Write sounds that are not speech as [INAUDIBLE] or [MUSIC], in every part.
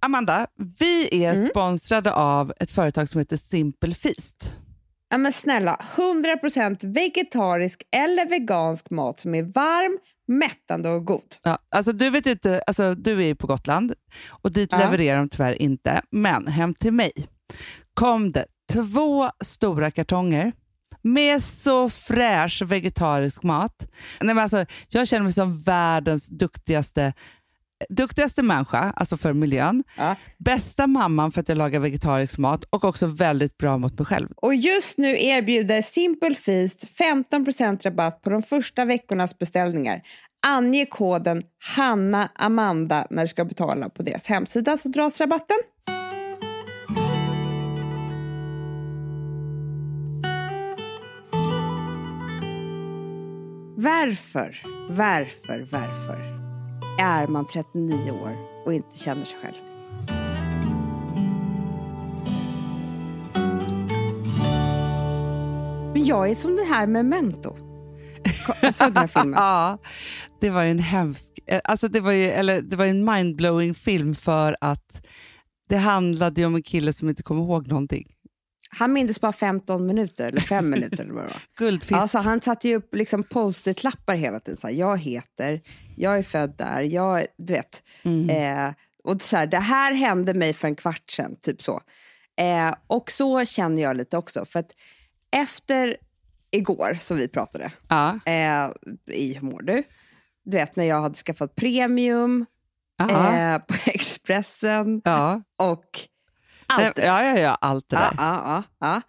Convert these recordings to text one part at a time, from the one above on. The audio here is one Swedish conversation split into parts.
Amanda, vi är Mm. sponsrade av ett företag som heter Simple Feast. Ja, men snälla, 100% vegetarisk eller vegansk mat som är varm, mättande och god. Ja, alltså du, vet inte, alltså du är ju på Gotland och dit Ja. levererar de tyvärr inte. Men hem till mig kom det två stora kartonger med så fräsch vegetarisk mat. Nej, men alltså, jag känner mig som världens duktigaste, duktigaste människa, alltså för miljön. Ja. Bästa mamman för att jag lagar vegetarisk mat och också väldigt bra mot mig själv. Och just nu erbjuder Simple Feast 15% rabatt på de första veckornas beställningar. Ange koden Hanna Amanda när du ska betala på deras hemsida så dras rabatten. Varför, varför, varför är man 39 år och inte känner sig själv? Men jag är som den här Memento. Jag såg den här filmen. [LAUGHS] Ja, det var ju en hemsk, eh, alltså det var ju, eller det var en mindblowing film för att det handlade ju om en kille som inte kommer ihåg någonting. Han mindes bara 15 minuter, eller 5 [LAUGHS] minuter. Eller vad det var. Guldfisk. Alltså, han satte ju upp liksom post-it-lappar hela tiden. Så här, jag heter, jag är född där, jag, du vet. Mm. Eh, och så här, det här hände mig för en kvart sedan, typ så. Eh, och så känner jag lite också. För att efter igår, som vi pratade, ja. eh, i Hur mår du? Du vet när jag hade skaffat premium eh, på [LAUGHS] Expressen ja. och allt ja, ja, ja, allt det där. ja, ja, ja.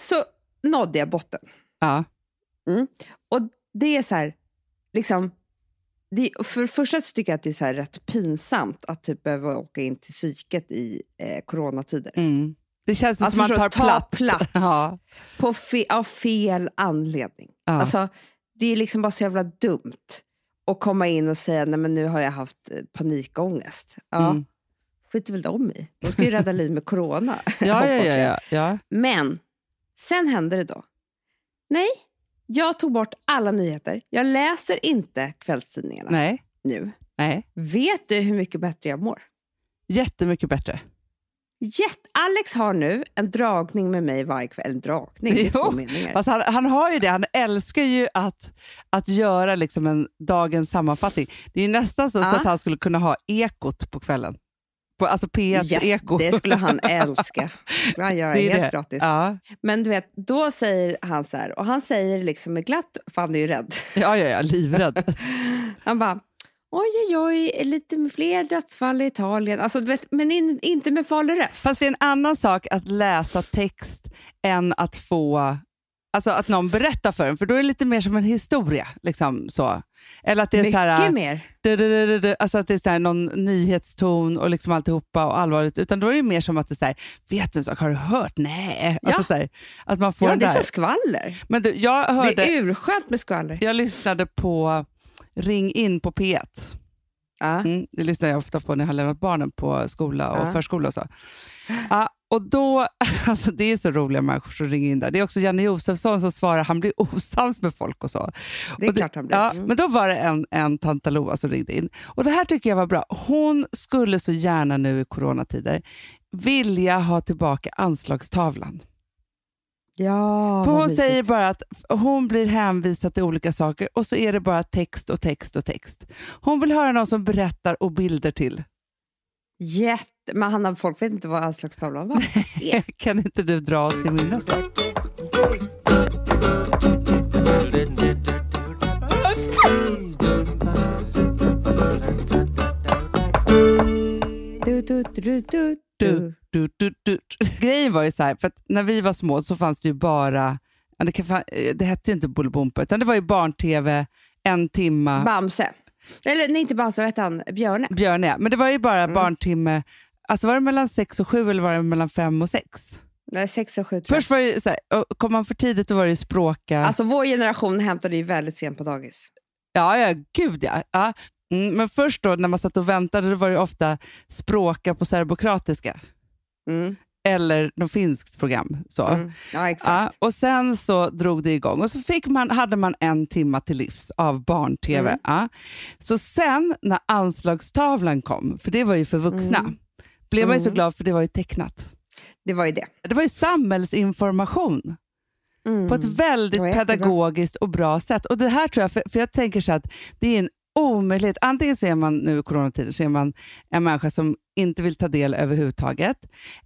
Så nådde jag botten. Ja. Och det är så här, liksom, det, för det första så tycker jag att det är så här rätt pinsamt att typ behöva åka in till psyket i eh, coronatider. Mm. Det känns Alltså, som man tar du, ta plats. plats. [LAUGHS] Ja. På fe, av fel anledning. Ja. Alltså, det är liksom bara så jävla dumt att komma in och säga nej men nu har jag haft eh, panikångest. Ja, Mm. Skiter väl de i. De ska ju rädda liv med corona. [LAUGHS] Ja, ja, ja, ja, ja. Men sen hände det då. Nej, jag tog bort alla nyheter. Jag läser inte kvällstidningarna Nej, nu. nej. Vet du hur mycket bättre jag mår? Jättemycket bättre. Jätte Alex har nu en dragning med mig varje kväll. En dragning, [LAUGHS] Jo. Fast han, han har ju det, han älskar ju att, att göra liksom en dagens sammanfattning. Det är nästan så, så Ja. att han skulle kunna ha ekot på kvällen. På, alltså P1 Ja, eko. Det skulle han [LAUGHS] älska. Skulle han göra helt det. gratis. Ja. Men du vet, då säger han så här, och han säger liksom med glatt, för han är ju rädd. ja, ja, ja, livrädd. [LAUGHS] Han bara, oj oj oj, lite fler dödsfall i Italien. Alltså, vet, men in, inte med farlig röst. Fast det är en annan sak att läsa text än att få Alltså att någon berättar för en, för då är det lite mer som en historia. Liksom, så. Eller att det är Mycket så här, mer. du, du, du, alltså att det är så här någon nyhetston och liksom alltihopa och allvarligt. Utan då är det mer som att det är så här, vet du en sak, har du hört? Nej. Alltså Ja. så här, att man får Ja, det är så skvaller. Men jag, hörde, Det är urskönt med skvaller. jag lyssnade på Ring in på P1. Ja. Mm, det lyssnar jag ofta på när jag har lämnat barnen på skola och Ja. förskola och så. Ja, och då, [LAUGHS] alltså det är så roliga människor som ringer in där. Det är också Janne Josefsson som svarar, han blir [LAUGHS] osams med folk och så. Det är och klart han blir. Ja, Mm. Men då var det en, en tanta Loa som ringde in. Och Det här tycker jag var bra. Hon skulle så gärna nu i coronatider vilja ha tillbaka anslagstavlan. Ja, För hon mysigt. säger bara att hon blir hänvisad till olika saker och så är det bara text och text och text. Hon vill höra någon som berättar och bilder till. Jätte... Men Hanna, folk vet inte vad anslagstavlan var. [LAUGHS] Kan inte du dra oss till minnes då? Du, du, du, du, du. Du, du, du, du. Grejen var ju så här, för att när vi var små så fanns det ju bara, det, kan, det hette ju inte Bolibompa, utan det var ju barn-tv, en timma, Bamse. Eller nej, inte Bamse, vad hette han? Björne. Björn ja. Men det var ju bara Mm. barntimme, alltså var det mellan sex och sju eller var det mellan fem och sex? Nej, sex och sju Först var det så här, kom man för tidigt då var det språka. Alltså vår generation hämtade ju väldigt sent på dagis. Ja, ja, gud ja. ja. Mm, men först då när man satt och väntade då var det ofta språka på serbokratiska Mm. eller något finskt program. Så. Mm. Ja, exakt. Ja, och sen så drog det igång och så fick man, hade man en timma till livs av barn-tv. Mm. Ja. Så sen när anslagstavlan kom, för det var ju för vuxna, Mm. Blev man ju så Mm. glad för det var ju tecknat. Det var ju det. Det var ju samhällsinformation Mm. på ett väldigt pedagogiskt och bra sätt. Och det här tror jag, för, för jag tänker så att det är en omöjlighet. Antingen så är man nu i coronatider så är man en människa som inte vill ta del överhuvudtaget.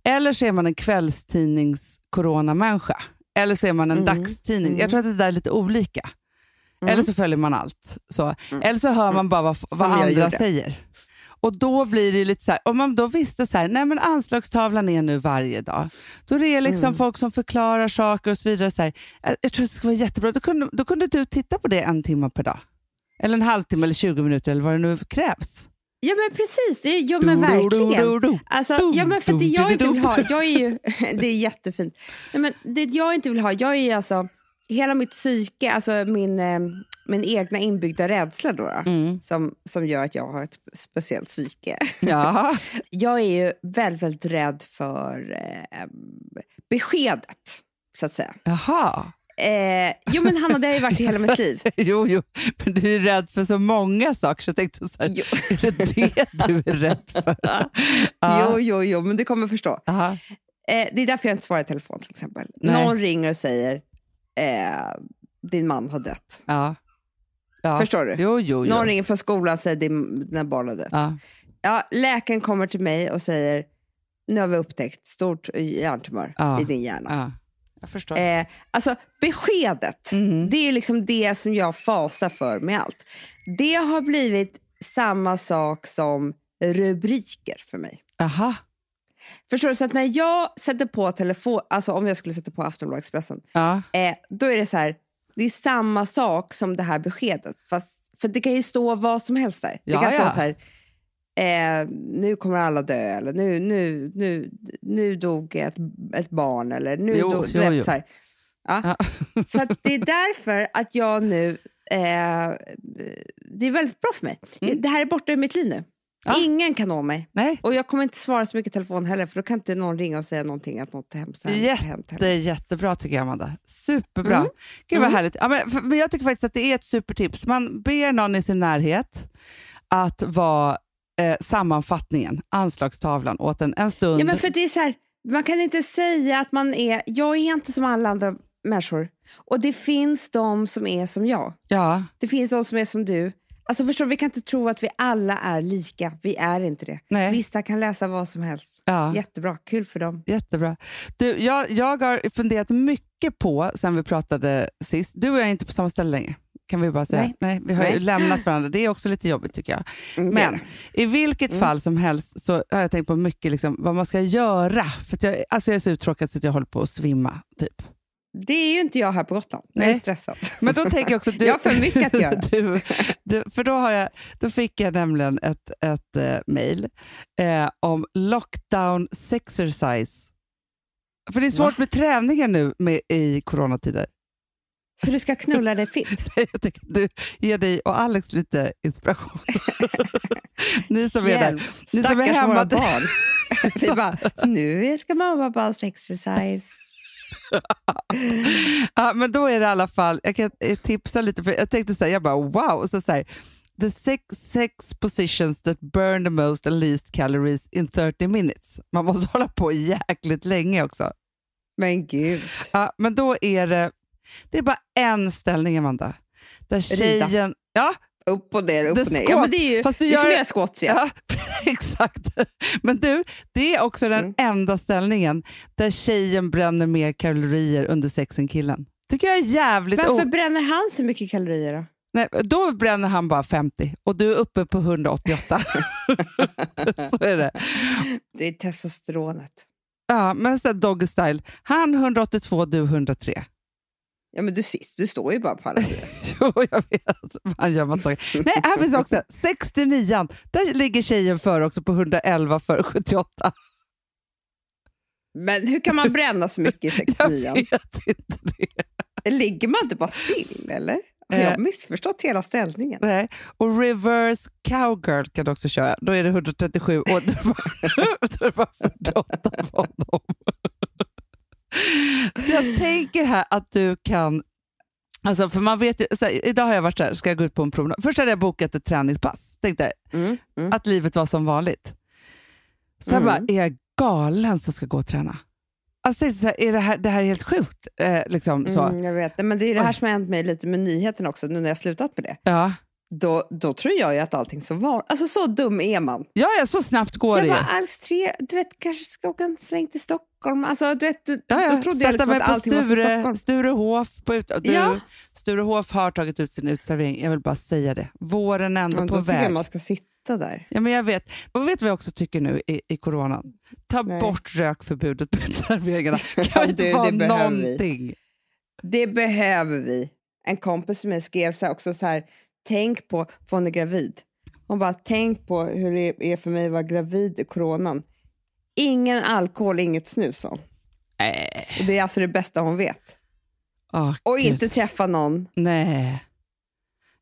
Eller så är man en kvällstidnings-coronamänniska. Eller så är man en Mm. dagstidning. Mm. Jag tror att det där är lite olika. Mm. Eller så följer man allt. Så. Mm. Eller så hör man bara vad, vad andra gjorde. säger. Och då blir det lite så här, om man då visste så här, nej men anslagstavlan är nu varje dag. Då är det liksom Mm. folk som förklarar saker och så vidare. Så här. Jag, jag tror att det ska vara jättebra. Då kunde, då kunde du titta på det en timme per dag. Eller en halvtimme eller 20 minuter eller vad det nu krävs. Ja men precis, ja men verkligen. Alltså, ja, men för det jag inte vill ha, jag är ju, [LAUGHS] det är jättefint. Nej, men det jag inte vill ha, jag är alltså, hela mitt psyke, alltså min, eh, min egna inbyggda rädsla då, då Mm. som, som gör att jag har ett speciellt psyke. Ja. [LAUGHS] Jag är ju väldigt, väldigt rädd för eh, beskedet, så att säga. Jaha. Eh, jo men Hanna, det har ju varit i hela mitt liv. [LAUGHS] Jo, jo, men du är rädd för så många saker så jag tänkte så här, Jo. är det det du är rädd för? [LAUGHS] Ja. Jo, jo, jo, men du kommer förstå. Eh, det är därför jag inte svarar i telefon till exempel. Nej. Någon ringer och säger eh, din man har dött. Ja. Ja. Förstår du? Jo, jo, jo. Någon ringer från skolan och säger din, dina barn har dött. Ja. Ja. läkaren kommer till mig och säger nu har vi upptäckt stort hjärntumör Ja. i din hjärna. Ja. Jag förstår. Eh, alltså beskedet, Mm. det är ju liksom det som jag fasar för med allt. Det har blivit samma sak som rubriker för mig. Aha. Förstår du? Så att när jag sätter på telefon, alltså om jag skulle sätta på Aftonbladet Expressen, Ja. eh, då är det så här, det är samma sak som det här beskedet. Fast, för det kan ju stå vad som helst där. Ja, det kan ja. stå så här, eh, nu kommer alla dö, eller nu, nu, nu, nu dog ett, ett barn, eller nu Jo, dog... Du jo, vet, jo. Så, här. Ja. Ja. [LAUGHS] så att det är därför att jag nu... Eh, det är väldigt bra för mig. Mm. Det här är borta ur mitt liv nu. Ja. Ingen kan nå mig. Nej. Och jag kommer inte svara så mycket i telefon heller, för då kan inte någon ringa och säga någonting att något hemskt hänt- hänt. Jätte, heller. jättebra tycker jag, Amanda. Superbra. Mm. Gud vad Mm. härligt. Ja, men, för, men jag tycker faktiskt att det är ett supertips. Man ber någon i sin närhet att vara eh, sammanfattningen, anslagstavlan, åt en, en stund. Ja, men för det är så här, man kan inte säga att man är... Jag är inte som alla andra människor. Och det finns de som är som jag. ja. Det finns de som är som du. Alltså förstår Vi kan inte tro att vi alla är lika. Vi är inte det. Nej. Vissa kan läsa vad som helst. Ja. Jättebra, kul för dem. Jättebra. Du, jag, jag har funderat mycket på, sen vi pratade sist, du och jag är inte på samma ställe längre. Kan vi bara säga. Nej. vi har ju Nej. lämnat varandra. Det är också lite jobbigt tycker jag. Mm, Men i vilket Mm. fall som helst så har jag tänkt på mycket liksom, vad man ska göra. För jag, alltså jag är så uttråkad så att jag håller på att svimma. Typ. Det är ju inte jag här på Gotland. Jag är Nej. stressad. Men då tänker jag också... Du, [LAUGHS] Jag har för mycket att göra. [LAUGHS] Du, du, för då, har jag, då fick jag nämligen ett, ett eh, mail eh, om lockdown sexercise. För det är svårt Va? med träningen nu med, i coronatider. Så du ska knulla dig fitt? [LAUGHS] Jag tänker du ger dig och Alex lite inspiration. Ni som är där. Hjälp, Ni som är stackars hemma- våra barn. Vi bara, nu ska mamma bara exercise. [LAUGHS] Ja, men då är det i alla fall, jag kan eh, tipsa lite, för jag tänkte här, jag bara wow, och så så här, the six, sex positions that burn the most and least calories in 30 minutes. Man måste [LAUGHS] hålla på jäkligt länge också. Men gud. Ja, men då är det, det är bara en ställning Amanda, där Rida. tjejen, ja, Upp och ner, upp och ner. Ja, men det är ju Fast du det är som gör- att göra squats. Ja. Ja, [LAUGHS] exakt. Men du, det är också den Mm. enda ställningen där tjejen bränner mer kalorier under sex än killen. Tycker jag är jävligt Varför bränner han så mycket kalorier då? Nej, Då bränner han bara 50 och du är uppe på 188. [LAUGHS] Så är det. [LAUGHS] Det är testosteronet. Ja, men sen doggy style. Han 182, du 103. Ja, men du, sitter, du står ju bara på alla fyra. Jo, jag vet. Han gör massa saker. Nej, här finns också 69. Där ligger tjejen före också på 111 för 78. Men hur kan man bränna så mycket i [LAUGHS] Jag 69 vet inte det. Ligger man inte bara still, eller? Har Eh. jag missförstått hela ställningen? Nej. Och reverse cowgirl kan du också köra. Då är det 137 och då är det bara 48 på honom. Så jag tänker här att du kan... Alltså för man vet ju, här, idag har jag varit så här, ska jag gå ut på en promenad? Först hade jag bokat ett träningspass. Tänkte Mm, mm. att livet var som vanligt. Sen Mm. bara, är jag galen som ska gå och träna? Alltså, så här, är det, här, det här är helt sjukt. Eh, liksom, så. Mm, jag vet. Men det är det här Oj. som har hänt mig lite med nyheten också, nu när jag slutat med det. Ja. Då, då tror jag ju att allting så var... Alltså så dum är man. Ja, ja, så snabbt går Så det jag bara, alls tre, du vet, kanske ska åka en sväng till Stockholm. Alltså, du vet, Ja, ja. Då trodde jag Sätta liksom mig att allting var Stockholm. Sturehof. På ut, du, Ja. Sturehof har tagit ut sin utservering. Jag vill bara säga det. Våren är ändå Men på jag väg. man ska sitta där. Ja, men jag vet. Men vet vad jag också tycker nu i, i coronan? Ta Nej. bort rökförbudet på [LAUGHS] uteserveringarna. [LAUGHS] Ja, Kan inte det behöver vi. någonting? Det behöver vi. En kompis som mig skrev så också så här, tänk på, för hon är gravid. Hon bara, tänk på hur det är för mig att vara gravid i coronan. Ingen alkohol, inget snus, sa hon. Äh. Och Det är alltså det bästa hon vet. Åh, Och Gud. inte träffa någon. Nej.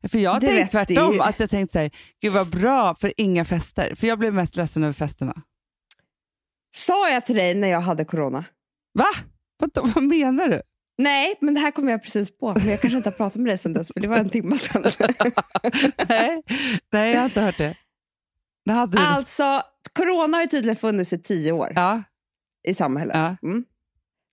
För jag har Det tänkt tvärtom. ju- Att jag tänkt så här, gud vad bra för inga fester. För jag blev mest ledsen över festerna. Sa jag till dig när jag hade corona? Va? Vad, vad menar du? Nej, men det här kom jag precis på. Men jag kanske inte har pratat med dig sedan dess, för det var en timme sedan. [LAUGHS] nej, nej, jag har inte hört det. det hade du. Alltså, corona har ju tydligen funnits i tio år Ja, i samhället. Ja. Mm.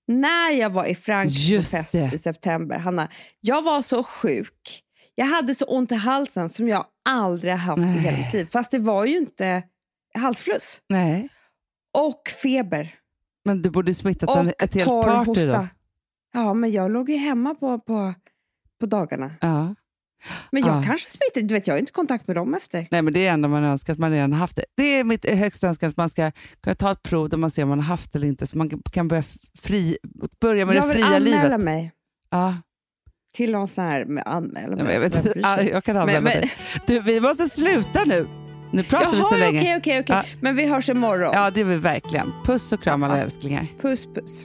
När jag var i Frankrike på fest det. i september, Hanna, jag var så sjuk. Jag hade så ont i halsen som jag aldrig haft i Nej. hela mitt liv. Fast det var ju inte halsfluss. nej. Och feber. Men du borde smittat Och en, ett helt party då. Ja, men jag låg ju hemma på, på, på dagarna. Ja. Men jag Ja. kanske smittade. Du vet, jag har inte kontakt med dem efter. Nej, men det är ändå man önskar att man redan haft det. Det är mitt högsta önskan att man ska kunna ta ett prov där man ser om man har haft det eller inte, så man kan börja, fri, börja med jag det vill fria anmäla livet. mig Ja. till någon sån här med anmäla Ja, mig. men jag, vet, ja, sig? jag kan anmäla Men- dig. Du, vi måste sluta nu. Nu pratar vi så Jaha, länge. okej, okej, okej. Ja. Men vi hörs imorgon. Ja, det är vi verkligen. Puss och kram alla älsklingar. Puss, puss.